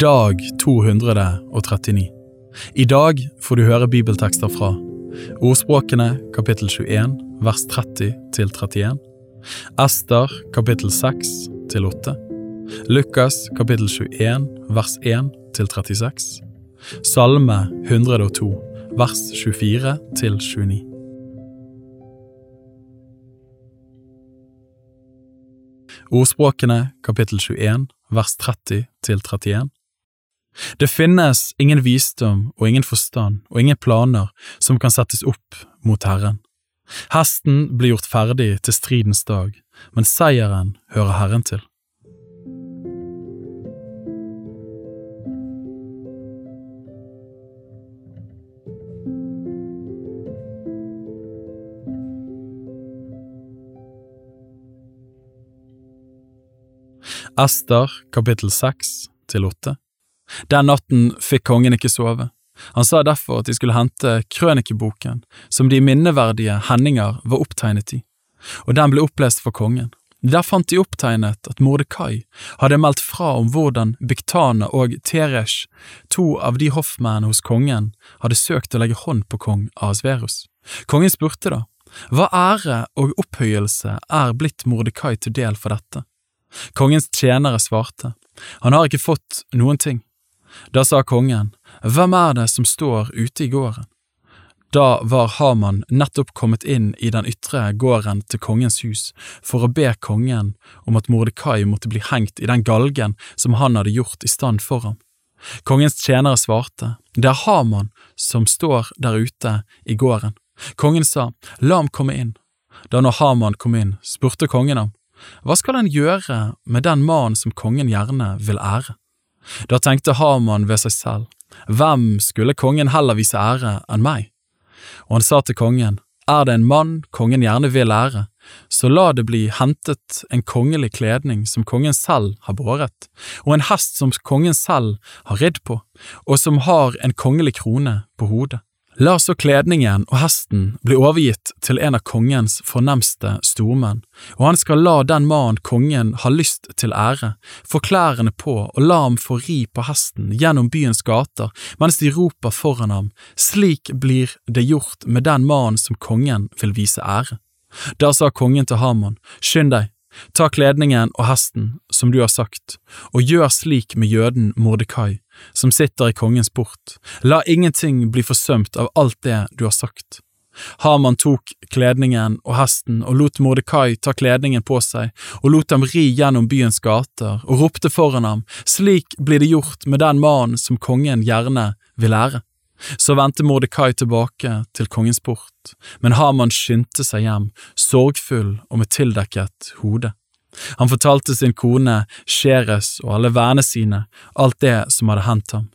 Dag 239. I dag får du høre bibeltekster fra Ordspråkene kapittel 21 vers 30 til 31. Ester kapittel 6 til 8. Lukas kapittel 21 vers 1 til 36. Salme 102 vers 24 til 29. Ordspråkene kapittel 21 vers 30 til 31. Det finnes ingen visdom og ingen forstand og ingen planer som kan settes opp mot Herren. Hesten blir gjort ferdig til stridens dag, men seieren hører Herren til. Ester kapittel 6 til 8 Den natten fikk kongen ikke sove. Han sa derfor at de skulle hente krønikeboken som de minneverdige hendinger var opptegnet i, og den ble opplest for kongen. Der fant de opptegnet at Mordekai hadde meldt fra om hvordan Biktane og Teresh, to av de hoffmennene hos kongen, hadde søkt å legge hånd på kong Ahasverus. Kongen spurte da, hva ære og opphøyelse er blitt Mordekai til del for dette? Kongens tjenere svarte, han har ikke fått noen ting. Da sa kongen, hvem er det som står ute i gården? Da var Haman nettopp kommet inn i den ytre gården til kongens hus for å be kongen om at Mordekai måtte bli hengt i den galgen som han hadde gjort i stand for ham. Kongens tjenere svarte, det er Haman som står der ute i gården. Kongen sa, la ham komme inn. Da når Haman kom inn, spurte kongen ham, hva skal en gjøre med den mannen som kongen gjerne vil ære? Da tenkte Haman ved seg selv, hvem skulle kongen heller vise ære enn meg? Og han sa til kongen, er det en mann kongen gjerne vil ære, så la det bli hentet en kongelig kledning som kongen selv har båret, og en hest som kongen selv har ridd på, og som har en kongelig krone på hodet. La så kledningen og hesten bli overgitt til en av kongens fornemste stormenn, og han skal la den mannen kongen har lyst til ære, få klærne på og la ham få ri på hesten gjennom byens gater mens de roper foran ham, slik blir det gjort med den mannen som kongen vil vise ære. Da sa kongen til Haman, skynd deg, Ta kledningen og hesten, som du har sagt, og gjør slik med jøden Mordekai, som sitter i kongens port, la ingenting bli forsømt av alt det du har sagt. Haman tok kledningen og hesten og lot Mordekai ta kledningen på seg og lot ham ri gjennom byens gater og ropte foran ham, slik blir det gjort med den mannen som kongen gjerne vil ære. Så vendte Mordekai tilbake til kongens port, men Haman skyndte seg hjem, sorgfull og med tildekket hode. Han fortalte sin kone Sheres og alle vennene sine alt det som hadde hendt ham.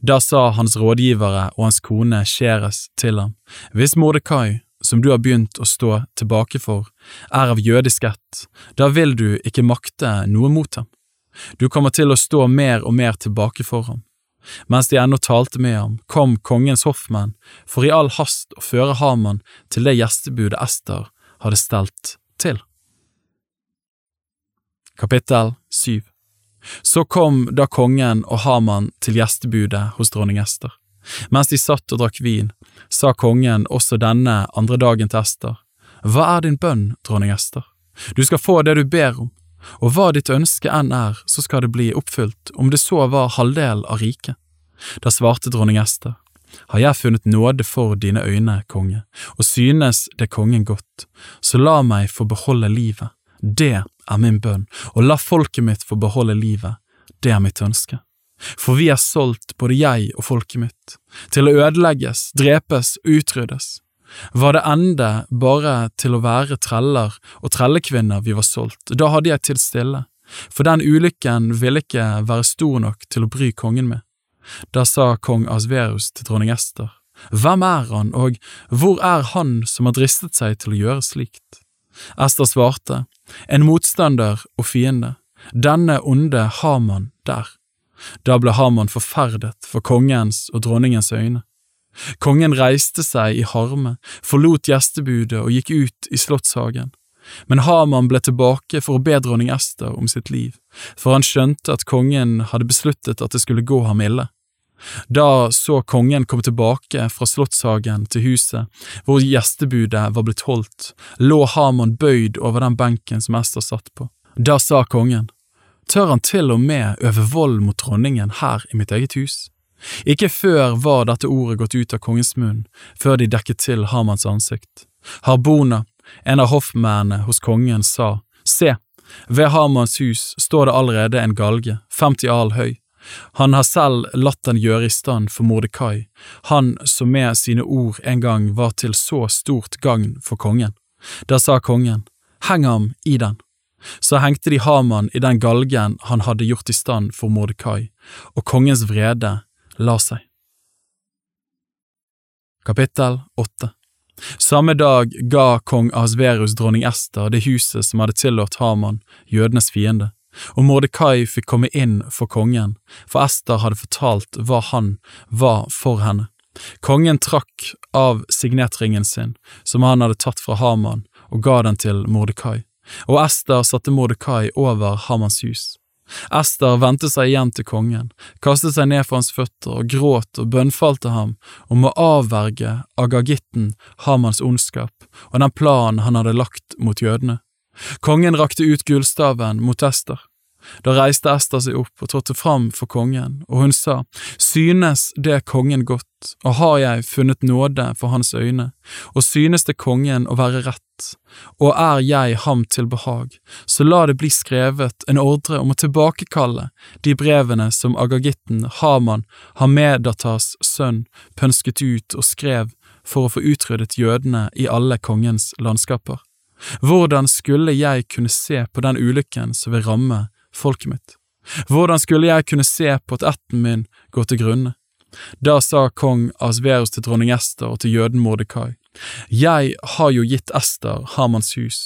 Da sa hans rådgivere og hans kone Sheres til ham, hvis Mordekai, som du har begynt å stå tilbake for, er av jødisk ett, da vil du ikke makte noe mot ham. Du kommer til å stå mer og mer tilbake for ham. Mens de ennå talte med ham, kom kongens hoffmenn for i all hast å føre Haman til det gjestebudet Ester hadde stelt til. Kapittel 7 Så kom da kongen og Haman til gjestebudet hos dronning Ester. Mens de satt og drakk vin, sa kongen også denne andre dagen til Ester, Hva er din bønn, dronning Ester? Du skal få det du ber om, og hva ditt ønske enn er, så skal det bli oppfylt, om det så var halvdel av riket. Da svarte dronning Ester, har jeg funnet nåde for dine øyne, konge, og synes det kongen godt, så la meg få beholde livet, det er min bønn, og la folket mitt få beholde livet, det er mitt ønske. For vi er solgt, både jeg og folket mitt, til å ødelegges, drepes utryddes. Var det ende bare til å være treller og trellekvinner vi var solgt, da hadde jeg til stille, for den ulykken ville ikke være stor nok til å bry kongen med. Da sa kong Asverus til dronning Ester, Hvem er han, og hvor er han som har dristet seg til å gjøre slikt? Ester svarte, En motstander og fiende, denne onde Haman der. Da ble Haman forferdet for kongens og dronningens øyne. Kongen reiste seg i harme, forlot gjestebudet og gikk ut i slottshagen. Men Haman ble tilbake for å be dronning Ester om sitt liv, for han skjønte at kongen hadde besluttet at det skulle gå ham ille. Da så kongen komme tilbake fra slottshagen til huset, hvor gjestebudet var blitt holdt, lå Haman bøyd over den benken som Ester satt på. Da sa kongen, tør han til og med øve vold mot dronningen her i mitt eget hus? Ikke før var dette ordet gått ut av kongens munn, før de dekket til Hamans ansikt. Harbona, en av hoffmennene hos kongen, sa, Se, ved Hamans hus står det allerede en galge, 50 al høy. Han har selv latt den gjøre i stand for Mordekai, han som med sine ord en gang var til så stort gagn for kongen. Da sa kongen, heng ham i den. Så hengte de Haman i den galgen han hadde gjort i stand for Mordekai, og kongens vrede la seg. Kapittel 8 Samme dag ga kong Asverus dronning Ester det huset som hadde tilhørt Haman, jødenes fiende, og Mordekai fikk komme inn for kongen, for Ester hadde fortalt hva han var for henne. Kongen trakk av signetringen sin, som han hadde tatt fra Haman, og ga den til Mordekai, og Ester satte Mordekai over Hamans hus. Ester vendte seg igjen til kongen, kastet seg ned for hans føtter og gråt og bønnfalte ham om å avverge Agagitten Hamans ondskap og den planen han hadde lagt mot jødene. Kongen rakte ut gullstaven mot Ester. Da reiste Ester seg opp og trådte fram for kongen, og hun sa, Synes det kongen godt, og har jeg funnet nåde for hans øyne, og synes det kongen å være rett, og er jeg ham til behag, så la det bli skrevet en ordre om å tilbakekalle de brevene som Agagitten Haman, Hamedatas sønn, pønsket ut og skrev for å få utryddet jødene i alle kongens landskaper. Hvordan skulle jeg kunne se på den ulykken som vil ramme folket mitt? Hvordan skulle jeg kunne se på at ætten min går til grunne? Da sa kong Asverus til dronning Ester og til jøden Mordekai, jeg har jo gitt Ester Hamans hus,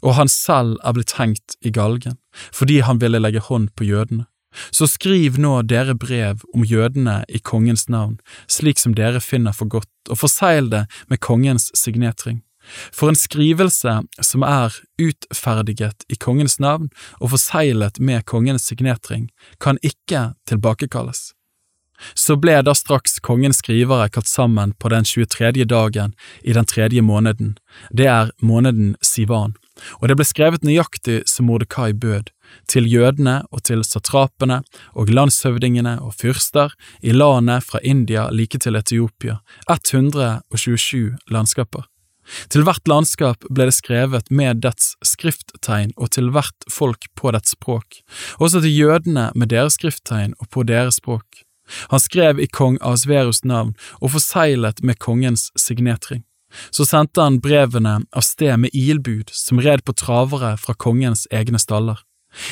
og han selv er blitt hengt i galgen, fordi han ville legge hånd på jødene. Så skriv nå dere brev om jødene i kongens navn, slik som dere finner for godt, og forsegl det med kongens signetring. For en skrivelse som er utferdiget i kongens navn og forseglet med kongens signetring, kan ikke tilbakekalles. Så ble da straks kongens skrivere kalt sammen på den 23. dagen i den tredje måneden, det er måneden Sivan, og det ble skrevet nøyaktig som Mordekai bød, til jødene og til satrapene og landshøvdingene og fyrster i landet fra India like til Etiopia, 127 landskaper. Til hvert landskap ble det skrevet med dets skrifttegn og til hvert folk på dets språk, også til jødene med deres skrifttegn og på deres språk. Han skrev i kong Asverus navn og forseglet med kongens signetring. Så sendte han brevene av sted med ilbud som red på travere fra kongens egne staller.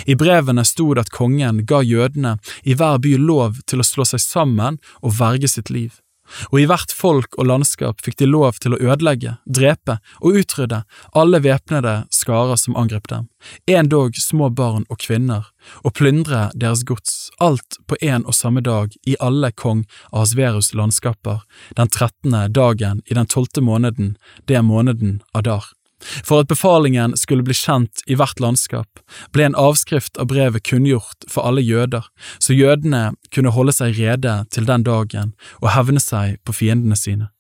I brevene sto det at kongen ga jødene i hver by lov til å slå seg sammen og verge sitt liv og i hvert folk og landskap fikk de lov til å ødelegge, drepe og utrydde alle væpnede skarer som angrep dem, endog små barn og kvinner, og plyndre deres gods, alt på en og samme dag i alle kong Ahasverus landskaper, den trettende dagen i den tolvte måneden, det er måneden Adar. For at befalingen skulle bli kjent i hvert landskap, ble en avskrift av brevet kunngjort for alle jøder, så jødene kunne holde seg rede til den dagen og hevne seg på fiendene sine.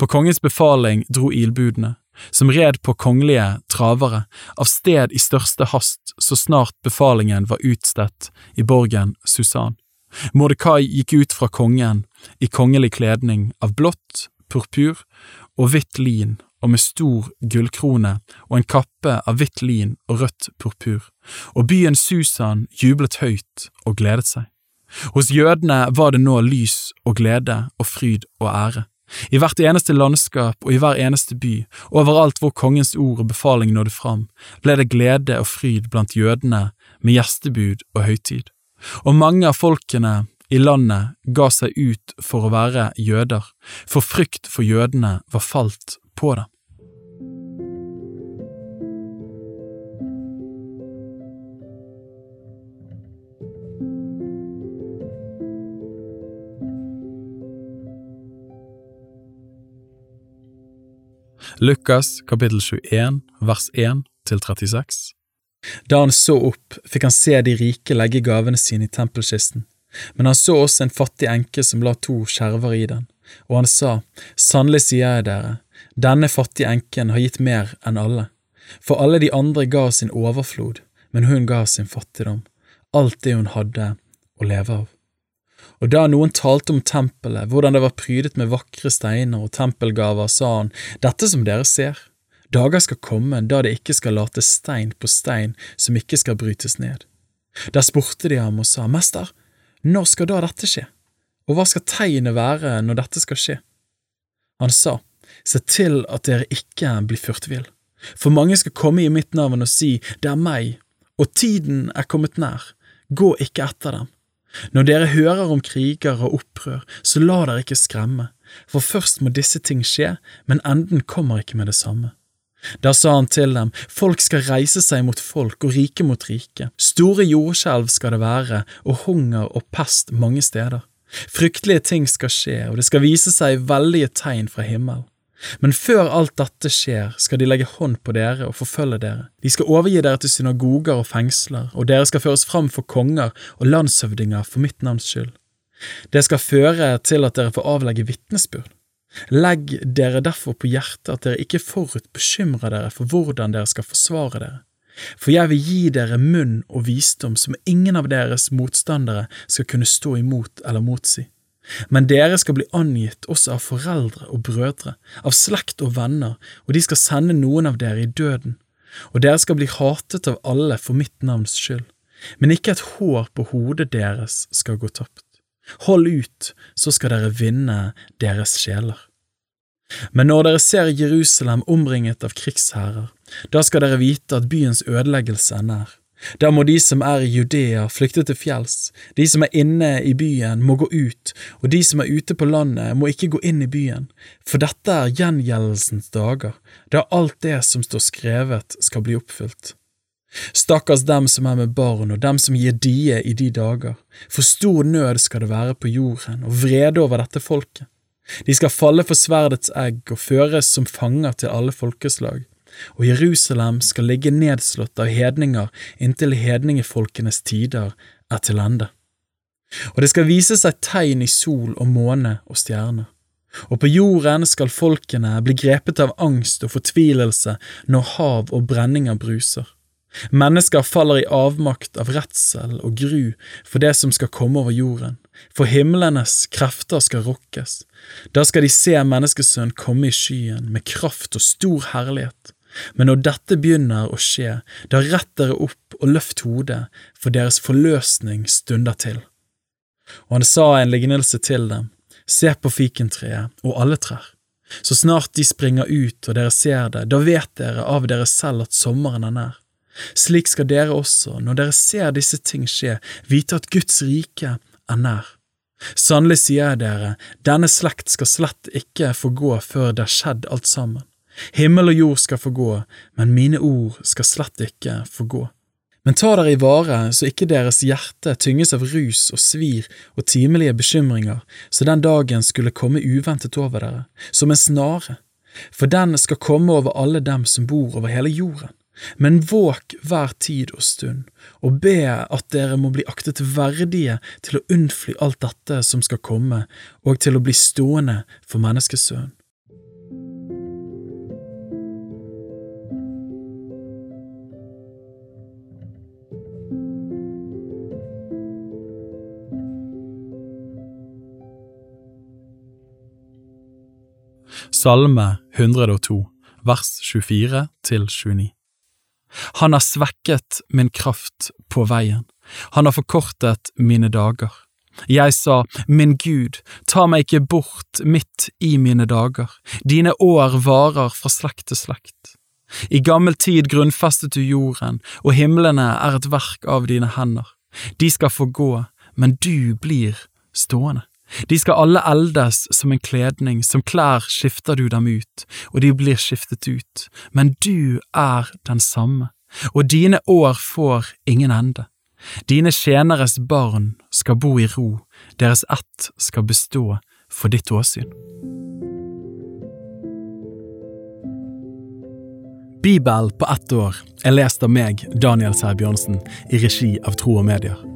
På kongens befaling dro ilbudene, som red på kongelige travere, av sted i største hast så snart befalingen var utstedt i borgen Susan. Mordekai gikk ut fra kongen i kongelig kledning av blått, purpur og hvitt lin og med stor gullkrone og en kappe av hvitt lin og rødt purpur, og byen Susan jublet høyt og gledet seg. Hos jødene var det nå lys og glede og fryd og ære. I hvert eneste landskap og i hver eneste by, overalt hvor kongens ord og befaling nådde fram, ble det glede og fryd blant jødene med gjestebud og høytid. Og mange av folkene i landet ga seg ut for å være jøder, for frykt for jødene var falt på dem. Lukas kapittel 21 vers 1 til 36. Da han så opp, fikk han se de rike legge gavene sine i tempelkisten, men han så også en fattig enke som la to skjerver i den, og han sa, Sannelig sier jeg dere, denne fattige enken har gitt mer enn alle, for alle de andre ga sin overflod, men hun ga sin fattigdom, alt det hun hadde å leve av. Og da noen talte om tempelet, hvordan det var prydet med vakre steiner og tempelgaver, sa han, Dette som dere ser, dager skal komme da det ikke skal late stein på stein som ikke skal brytes ned. Der spurte de ham og sa, Mester, når skal da dette skje, og hva skal tegnet være når dette skal skje? Han sa, Se til at dere ikke blir ført for mange skal komme i mitt navn og si, Det er meg, og tiden er kommet nær, gå ikke etter dem. Når dere hører om kriger og opprør, så la dere ikke skremme, for først må disse ting skje, men enden kommer ikke med det samme. Da sa han til dem, folk skal reise seg mot folk og rike mot rike, store jordskjelv skal det være, og hunger og pest mange steder. Fryktelige ting skal skje, og det skal vise seg veldige tegn fra himmelen. Men før alt dette skjer, skal de legge hånd på dere og forfølge dere. De skal overgi dere til synagoger og fengsler, og dere skal føres fram for konger og landshøvdinger for mitt navns skyld. Det skal føre til at dere får avlegge vitnesbyrd. Legg dere derfor på hjertet at dere ikke forut bekymrer dere for hvordan dere skal forsvare dere. For jeg vil gi dere munn og visdom som ingen av deres motstandere skal kunne stå imot eller motsi. Men dere skal bli angitt også av foreldre og brødre, av slekt og venner, og de skal sende noen av dere i døden, og dere skal bli hatet av alle for mitt navns skyld, men ikke et hår på hodet deres skal gå tapt. Hold ut, så skal dere vinne deres sjeler. Men når dere ser Jerusalem omringet av krigsherrer, da skal dere vite at byens ødeleggelse er nær. Da må de som er i Judea flykte til fjells, de som er inne i byen må gå ut, og de som er ute på landet må ikke gå inn i byen, for dette er gjengjeldelsens dager, da alt det som står skrevet skal bli oppfylt. Stakkars dem som er med barn og dem som gir die i de dager, for stor nød skal det være på jorden og vrede over dette folket. De skal falle for sverdets egg og føres som fanger til alle folkeslag og Jerusalem skal ligge nedslått av hedninger inntil hedningefolkenes tider er til ende. Og det skal vise seg tegn i sol og måne og stjerner. Og på jorden skal folkene bli grepet av angst og fortvilelse når hav og brenninger bruser. Mennesker faller i avmakt av redsel og gru for det som skal komme over jorden, for himlenes krefter skal rokkes. Da skal de se Menneskesønnen komme i skyen med kraft og stor herlighet. Men når dette begynner å skje, da rett dere opp og løft hodet, for deres forløsning stunder til. Og han sa en lignelse til dem, se på fikentreet og alle trær. Så snart de springer ut og dere ser det, da vet dere av dere selv at sommeren er nær. Slik skal dere også, når dere ser disse ting skje, vite at Guds rike er nær. Sannelig sier jeg dere, denne slekt skal slett ikke få gå før det er skjedd alt sammen. Himmel og jord skal forgå, men mine ord skal slett ikke forgå. Men ta dere i vare så ikke deres hjerte tynges av rus og svir og timelige bekymringer, så den dagen skulle komme uventet over dere, som en snare, for den skal komme over alle dem som bor over hele jorden. Men våk hver tid og stund, og be at dere må bli aktet verdige til å unnfly alt dette som skal komme, og til å bli stående for menneskesønnen. Salme 102, vers 24 til 29. Han har svekket min kraft på veien, han har forkortet mine dager. Jeg sa, Min Gud, ta meg ikke bort midt i mine dager, dine år varer fra slekt til slekt. I gammel tid grunnfestet du jorden, og himlene er et verk av dine hender. De skal få gå, men du blir stående. De skal alle eldes som en kledning, som klær skifter du dem ut, og de blir skiftet ut, men du er den samme, og dine år får ingen ende. Dine tjeneres barn skal bo i ro, deres ett skal bestå for ditt åsyn. Bibel på ett år er lest av meg, Daniel Sæbjørnsen, i regi av Tro og Medier.